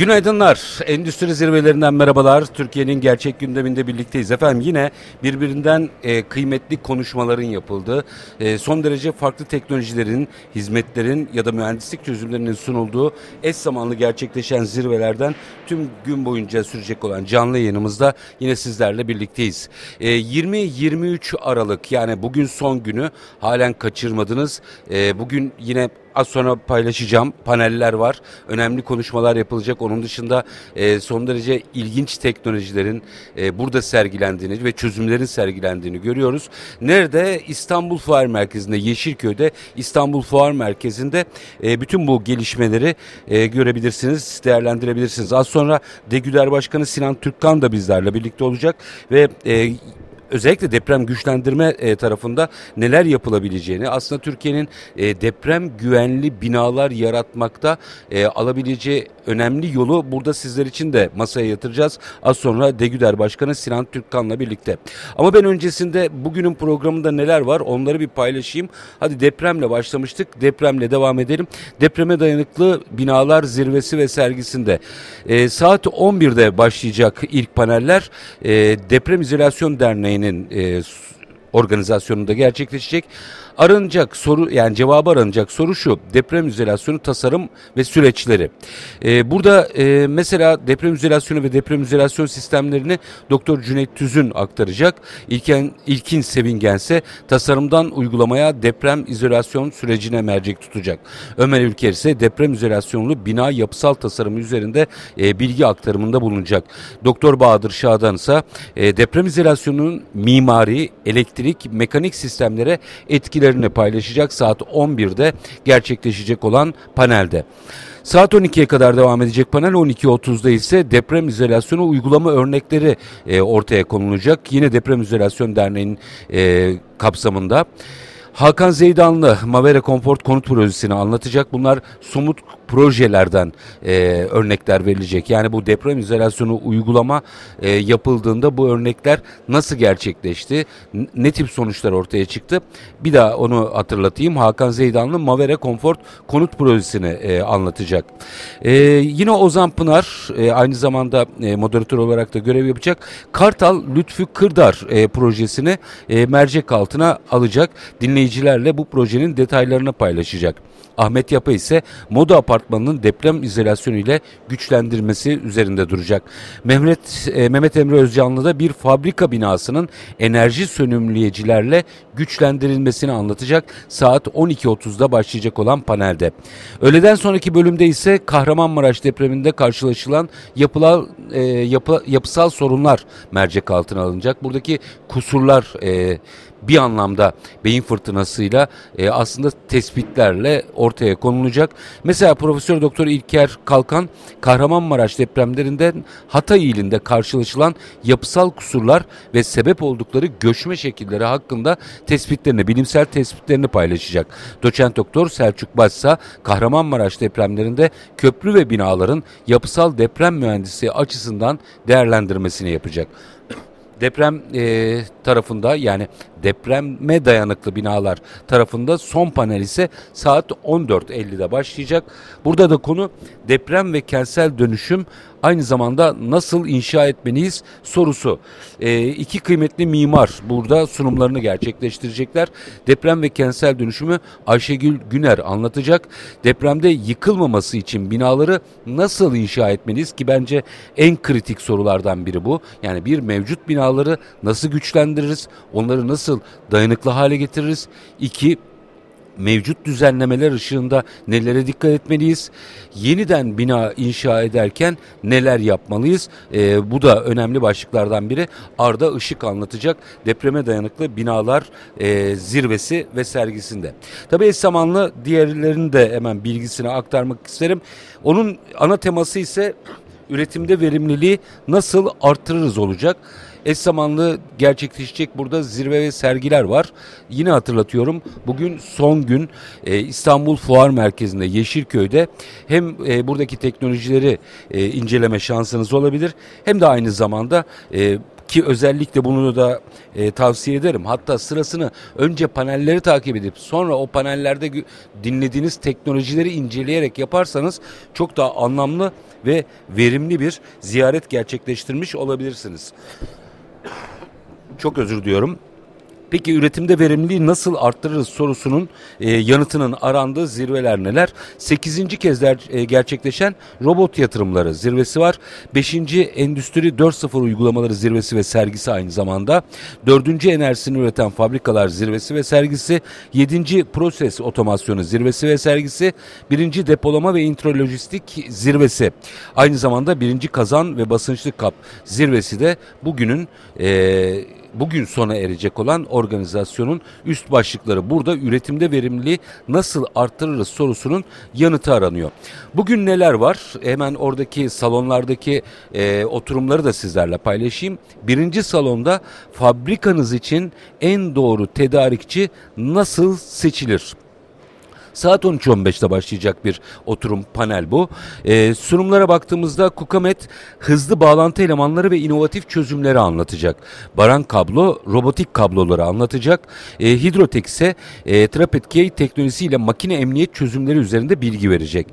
Günaydınlar. Endüstri zirvelerinden merhabalar. Türkiye'nin gerçek gündeminde birlikteyiz. Efendim yine birbirinden e, kıymetli konuşmaların yapıldığı, e, son derece farklı teknolojilerin, hizmetlerin ya da mühendislik çözümlerinin sunulduğu eş zamanlı gerçekleşen zirvelerden tüm gün boyunca sürecek olan canlı yayınımızda yine sizlerle birlikteyiz. E, 20-23 Aralık yani bugün son günü halen kaçırmadınız. E, bugün yine Az sonra paylaşacağım. Paneller var. Önemli konuşmalar yapılacak. Onun dışında e, son derece ilginç teknolojilerin e, burada sergilendiğini ve çözümlerin sergilendiğini görüyoruz. Nerede? İstanbul Fuar Merkezi'nde, Yeşilköy'de İstanbul Fuar Merkezi'nde e, bütün bu gelişmeleri e, görebilirsiniz, değerlendirebilirsiniz. Az sonra Degüder Başkanı Sinan Türkkan da bizlerle birlikte olacak ve e, özellikle deprem güçlendirme e, tarafında neler yapılabileceğini aslında Türkiye'nin e, deprem güvenli binalar yaratmakta e, alabileceği önemli yolu burada sizler için de masaya yatıracağız. Az sonra Degüder Başkanı Sinan Türkkan'la birlikte. Ama ben öncesinde bugünün programında neler var onları bir paylaşayım. Hadi depremle başlamıştık. Depremle devam edelim. Depreme dayanıklı binalar zirvesi ve sergisinde. E, saat 11'de başlayacak ilk paneller. E, Deprem İzolasyon Derneği'nin e, organizasyonunda gerçekleşecek. Aranacak soru yani cevabı aranacak soru şu. Deprem izolasyonu tasarım ve süreçleri. Ee, burada e, mesela deprem izolasyonu ve deprem izolasyon sistemlerini Doktor Cüneyt Tüzün aktaracak. İlken, İlkin Sevingense tasarımdan uygulamaya deprem izolasyon sürecine mercek tutacak. Ömer Ülker ise deprem izolasyonlu bina yapısal tasarımı üzerinde e, bilgi aktarımında bulunacak. Doktor Bahadır Şadan ise e, deprem izolasyonunun mimari, elektrik, mekanik sistemlere etkileri görüntülerini paylaşacak saat 11'de gerçekleşecek olan panelde. Saat 12'ye kadar devam edecek panel 12.30'da ise deprem izolasyonu uygulama örnekleri e, ortaya konulacak. Yine Deprem İzolasyon Derneği'nin e, kapsamında. Hakan Zeydanlı Mavera Comfort konut projesini anlatacak. Bunlar somut projelerden e, örnekler verilecek. Yani bu deprem izolasyonu uygulama e, yapıldığında bu örnekler nasıl gerçekleşti? Ne tip sonuçlar ortaya çıktı? Bir daha onu hatırlatayım. Hakan Zeydanlı Mavera Comfort konut projesini e, anlatacak. E, yine Ozan Pınar e, aynı zamanda e, moderatör olarak da görev yapacak. Kartal Lütfü Kırdar e, projesini e, mercek altına alacak. Dinleyicilerle bu projenin detaylarını paylaşacak. Ahmet Yapı ise Moda Apartmanı'nın deprem izolasyonu ile güçlendirmesi üzerinde duracak. Mehmet, e, Mehmet Emre Özcanlı da bir fabrika binasının enerji sönümleyicilerle güçlendirilmesini anlatacak. Saat 12.30'da başlayacak olan panelde. Öğleden sonraki bölümde ise Kahramanmaraş depreminde karşılaşılan yapılar, e, yapı, yapısal sorunlar mercek altına alınacak. Buradaki kusurlar e, bir anlamda beyin fırtınasıyla e, aslında tespitlerle ortaya konulacak. Mesela Profesör Doktor İlker Kalkan Kahramanmaraş depremlerinden Hatay ilinde karşılaşılan yapısal kusurlar ve sebep oldukları göçme şekilleri hakkında tespitlerini, bilimsel tespitlerini paylaşacak. Doçent Doktor Selçuk Başsa Kahramanmaraş depremlerinde köprü ve binaların yapısal deprem mühendisi açısından değerlendirmesini yapacak deprem e, tarafında yani depreme dayanıklı binalar tarafında son panel ise saat 14.50'de başlayacak. Burada da konu deprem ve kentsel dönüşüm aynı zamanda nasıl inşa etmeliyiz sorusu. E, iki kıymetli mimar burada sunumlarını gerçekleştirecekler. Deprem ve kentsel dönüşümü Ayşegül Güner anlatacak. Depremde yıkılmaması için binaları nasıl inşa etmeliyiz ki bence en kritik sorulardan biri bu. Yani bir mevcut binaları nasıl güçlendiririz? Onları nasıl dayanıklı hale getiririz? İki, mevcut düzenlemeler ışığında nelere dikkat etmeliyiz? Yeniden bina inşa ederken neler yapmalıyız? E, bu da önemli başlıklardan biri. Arda Işık anlatacak depreme dayanıklı binalar e, zirvesi ve sergisinde. Tabii eş zamanlı diğerlerini de hemen bilgisini aktarmak isterim. Onun ana teması ise üretimde verimliliği nasıl artırırız olacak. Eş zamanlı gerçekleşecek burada zirve ve sergiler var. Yine hatırlatıyorum bugün son gün e, İstanbul Fuar Merkezi'nde Yeşilköy'de hem e, buradaki teknolojileri e, inceleme şansınız olabilir hem de aynı zamanda e, ki özellikle bunu da e, tavsiye ederim. Hatta sırasını önce panelleri takip edip sonra o panellerde dinlediğiniz teknolojileri inceleyerek yaparsanız çok daha anlamlı ve verimli bir ziyaret gerçekleştirmiş olabilirsiniz. Çok özür diliyorum. Peki üretimde verimliliği nasıl arttırırız sorusunun e, yanıtının arandığı zirveler neler? 8. kez e, gerçekleşen robot yatırımları zirvesi var. 5. Endüstri 4.0 uygulamaları zirvesi ve sergisi aynı zamanda. 4. enerjisini üreten fabrikalar zirvesi ve sergisi. 7. proses otomasyonu zirvesi ve sergisi. 1. depolama ve introlojistik zirvesi. Aynı zamanda 1. kazan ve basınçlı kap zirvesi de bugünün e, bugün sona erecek olan organizasyonun üst başlıkları. Burada üretimde verimliliği nasıl arttırırız sorusunun yanıtı aranıyor. Bugün neler var? Hemen oradaki salonlardaki e, oturumları da sizlerle paylaşayım. Birinci salonda fabrikanız için en doğru tedarikçi nasıl seçilir? Saat 13.15'te başlayacak bir oturum panel bu. Ee, sunumlara baktığımızda Kukamet hızlı bağlantı elemanları ve inovatif çözümleri anlatacak. Baran Kablo robotik kabloları anlatacak. Ee, Hidrotek ise e, Trapet Key teknolojisiyle makine emniyet çözümleri üzerinde bilgi verecek.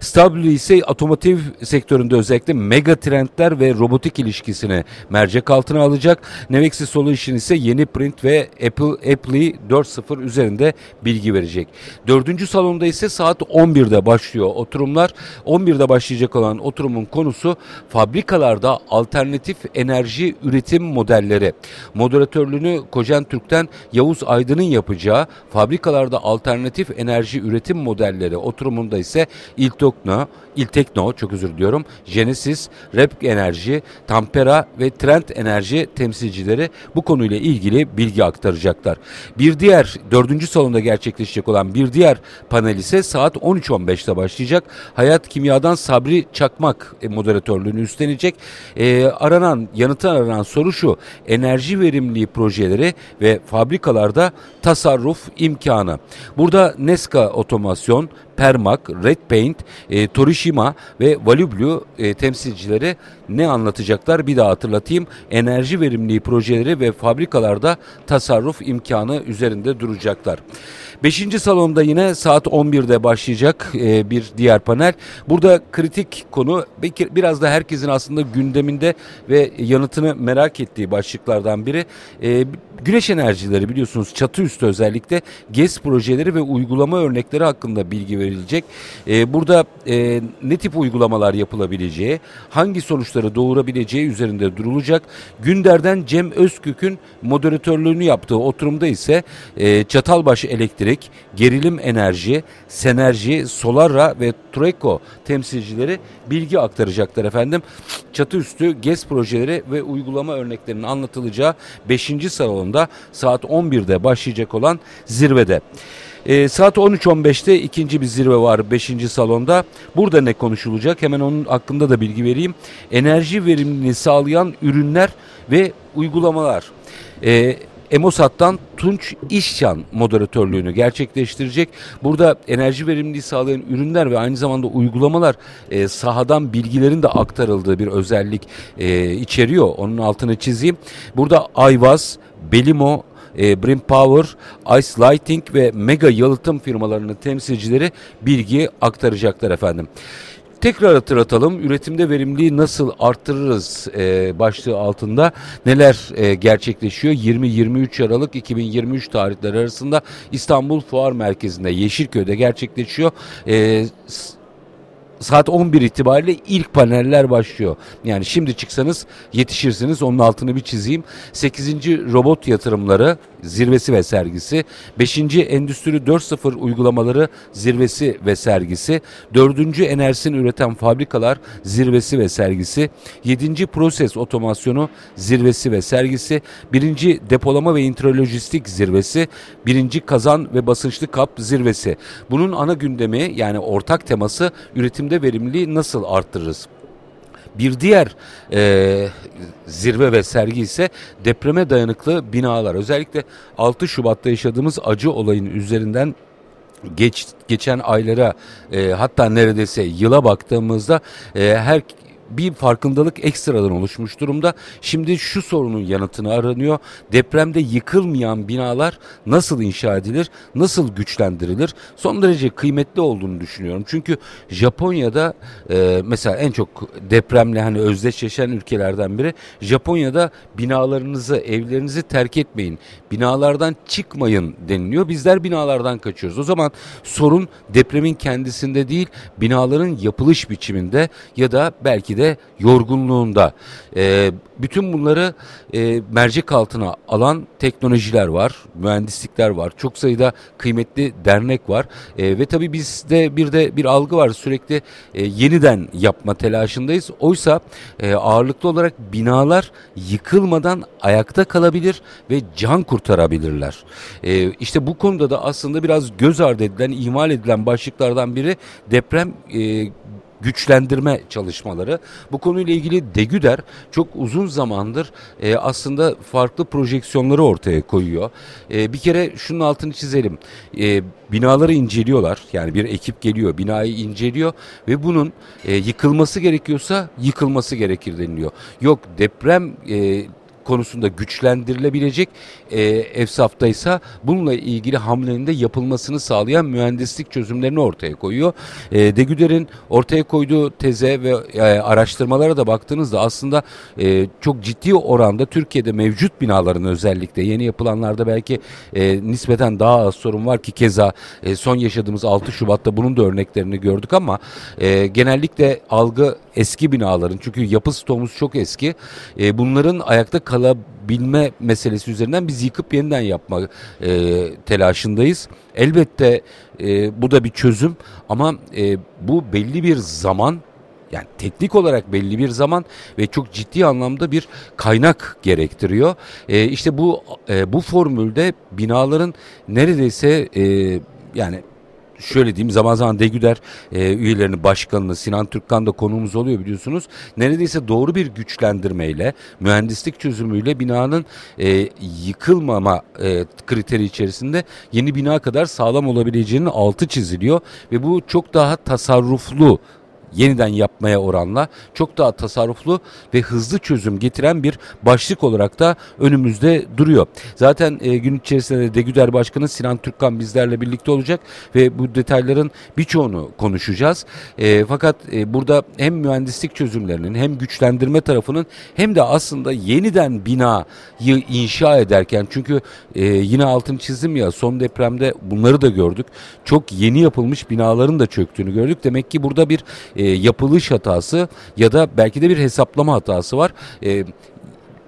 Stablo ise otomotiv sektöründe özellikle mega trendler ve robotik ilişkisini mercek altına alacak. Nevexi Solution ise yeni print ve Apple Apple'i 4.0 üzerinde bilgi verecek. Dördüncü salonda ise saat 11'de başlıyor oturumlar. 11'de başlayacak olan oturumun konusu fabrikalarda alternatif enerji üretim modelleri. Moderatörlüğünü Kojen Türk'ten Yavuz Aydın'ın yapacağı fabrikalarda alternatif enerji üretim modelleri oturumunda ise İltokno, İltekno çok özür diliyorum, Genesis, Rep Enerji, Tampera ve Trend Enerji temsilcileri bu konuyla ilgili bilgi aktaracaklar. Bir diğer dördüncü salonda gerçekleşecek olan bir diğer panel ise saat 13.15'te başlayacak. Hayat Kimya'dan Sabri Çakmak e, moderatörlüğünü üstlenecek. E, aranan, yanıtı aranan soru şu. Enerji verimliliği projeleri ve fabrikalarda tasarruf imkanı. Burada Neska Otomasyon, Permak, Red Paint, e, Torishima ve Valublu e, temsilcileri ne anlatacaklar bir daha hatırlatayım. Enerji verimliliği projeleri ve fabrikalarda tasarruf imkanı üzerinde duracaklar. Beşinci salonda yine saat 11'de başlayacak e, bir diğer panel. Burada kritik konu biraz da herkesin aslında gündeminde ve yanıtını merak ettiği başlıklardan biri. E, güneş enerjileri biliyorsunuz çatı üstü özellikle GES projeleri ve uygulama örnekleri hakkında bilgi verilecek. E, burada ne tip uygulamalar yapılabileceği, hangi sonuçları doğurabileceği üzerinde durulacak. Günder'den Cem Özkük'ün moderatörlüğünü yaptığı oturumda ise e, Çatalbaşı Elektrik gerilim enerji, Senerji, Solarra ve Trueco temsilcileri bilgi aktaracaklar efendim. Çatı üstü GES projeleri ve uygulama örneklerinin anlatılacağı 5. salonda saat 11'de başlayacak olan zirvede. E, saat 13.15'te ikinci bir zirve var 5. salonda. Burada ne konuşulacak? Hemen onun hakkında da bilgi vereyim. Enerji verimliliğini sağlayan ürünler ve uygulamalar. E, Emosat'tan Tunç İşcan moderatörlüğünü gerçekleştirecek. Burada enerji verimliliği sağlayan ürünler ve aynı zamanda uygulamalar e, sahadan bilgilerin de aktarıldığı bir özellik e, içeriyor. Onun altını çizeyim. Burada Ayvaz, Belimo, e, Brim Power, Ice Lighting ve Mega yalıtım firmalarının temsilcileri bilgi aktaracaklar efendim. Tekrar hatırlatalım üretimde verimliliği nasıl arttırırız e, başlığı altında neler e, gerçekleşiyor 20-23 Aralık 2023 tarihleri arasında İstanbul Fuar Merkezi'nde Yeşilköy'de gerçekleşiyor. E, saat 11 itibariyle ilk paneller başlıyor. Yani şimdi çıksanız yetişirsiniz. Onun altını bir çizeyim. 8. robot yatırımları zirvesi ve sergisi. 5. Endüstri 4.0 uygulamaları zirvesi ve sergisi. 4. enerjisini üreten fabrikalar zirvesi ve sergisi. 7. proses otomasyonu zirvesi ve sergisi. 1. depolama ve intralojistik zirvesi. 1. kazan ve basınçlı kap zirvesi. Bunun ana gündemi yani ortak teması üretim üretimde verimliliği nasıl arttırırız? Bir diğer e, zirve ve sergi ise depreme dayanıklı binalar. Özellikle 6 Şubat'ta yaşadığımız acı olayın üzerinden geç, geçen aylara e, hatta neredeyse yıla baktığımızda e, her bir farkındalık ekstradan oluşmuş durumda. Şimdi şu sorunun yanıtını aranıyor. Depremde yıkılmayan binalar nasıl inşa edilir, nasıl güçlendirilir? Son derece kıymetli olduğunu düşünüyorum. Çünkü Japonya'da e, mesela en çok depremle hani özdeşleşen ülkelerden biri Japonya'da binalarınızı, evlerinizi terk etmeyin. Binalardan çıkmayın deniliyor. Bizler binalardan kaçıyoruz. O zaman sorun depremin kendisinde değil, binaların yapılış biçiminde ya da belki de yorgunluğunda. E, bütün bunları e, mercek altına alan teknolojiler var, mühendislikler var. Çok sayıda kıymetli dernek var. E, ve tabii bizde bir de bir algı var. Sürekli e, yeniden yapma telaşındayız. Oysa e, ağırlıklı olarak binalar yıkılmadan ayakta kalabilir ve can kurtarabilirler. E, işte bu konuda da aslında biraz göz ardı edilen, ihmal edilen başlıklardan biri deprem e, güçlendirme çalışmaları. Bu konuyla ilgili Degüder çok uzun zamandır e, aslında farklı projeksiyonları ortaya koyuyor. E, bir kere şunun altını çizelim. E, binaları inceliyorlar. Yani bir ekip geliyor, binayı inceliyor ve bunun e, yıkılması gerekiyorsa yıkılması gerekir deniliyor. Yok deprem e, konusunda güçlendirilebilecek e, efsaftaysa bununla ilgili hamlenin de yapılmasını sağlayan mühendislik çözümlerini ortaya koyuyor. E, Degüder'in ortaya koyduğu teze ve e, araştırmalara da baktığınızda aslında e, çok ciddi oranda Türkiye'de mevcut binaların özellikle yeni yapılanlarda belki e, nispeten daha az sorun var ki keza e, son yaşadığımız 6 Şubat'ta bunun da örneklerini gördük ama e, genellikle algı eski binaların çünkü yapı stoğumuz çok eski e, bunların ayakta kalabilme meselesi üzerinden biz yıkıp yeniden yapma e, telaşındayız. Elbette e, bu da bir çözüm ama e, bu belli bir zaman yani teknik olarak belli bir zaman ve çok ciddi anlamda bir kaynak gerektiriyor. E, işte bu e, bu formülde binaların neredeyse e, yani şöyle diyeyim zaman zaman Degüder e, üyelerinin başkanını Sinan Türkkan da konuğumuz oluyor biliyorsunuz. Neredeyse doğru bir güçlendirmeyle mühendislik çözümüyle binanın e, yıkılmama e, kriteri içerisinde yeni bina kadar sağlam olabileceğinin altı çiziliyor ve bu çok daha tasarruflu yeniden yapmaya oranla çok daha tasarruflu ve hızlı çözüm getiren bir başlık olarak da önümüzde duruyor. Zaten e, gün içerisinde de Degüder Başkanı Sinan Türkkan bizlerle birlikte olacak ve bu detayların birçoğunu konuşacağız. E, fakat e, burada hem mühendislik çözümlerinin hem güçlendirme tarafının hem de aslında yeniden binayı inşa ederken çünkü e, yine altını çizdim ya son depremde bunları da gördük. Çok yeni yapılmış binaların da çöktüğünü gördük. Demek ki burada bir e, yapılış hatası ya da belki de bir hesaplama hatası var. E,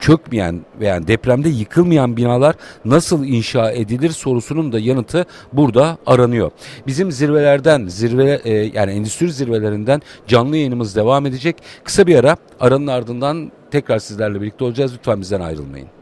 çökmeyen veya depremde yıkılmayan binalar nasıl inşa edilir sorusunun da yanıtı burada aranıyor. Bizim zirvelerden, zirve e, yani endüstri zirvelerinden canlı yayınımız devam edecek. Kısa bir ara aranın ardından tekrar sizlerle birlikte olacağız. Lütfen bizden ayrılmayın.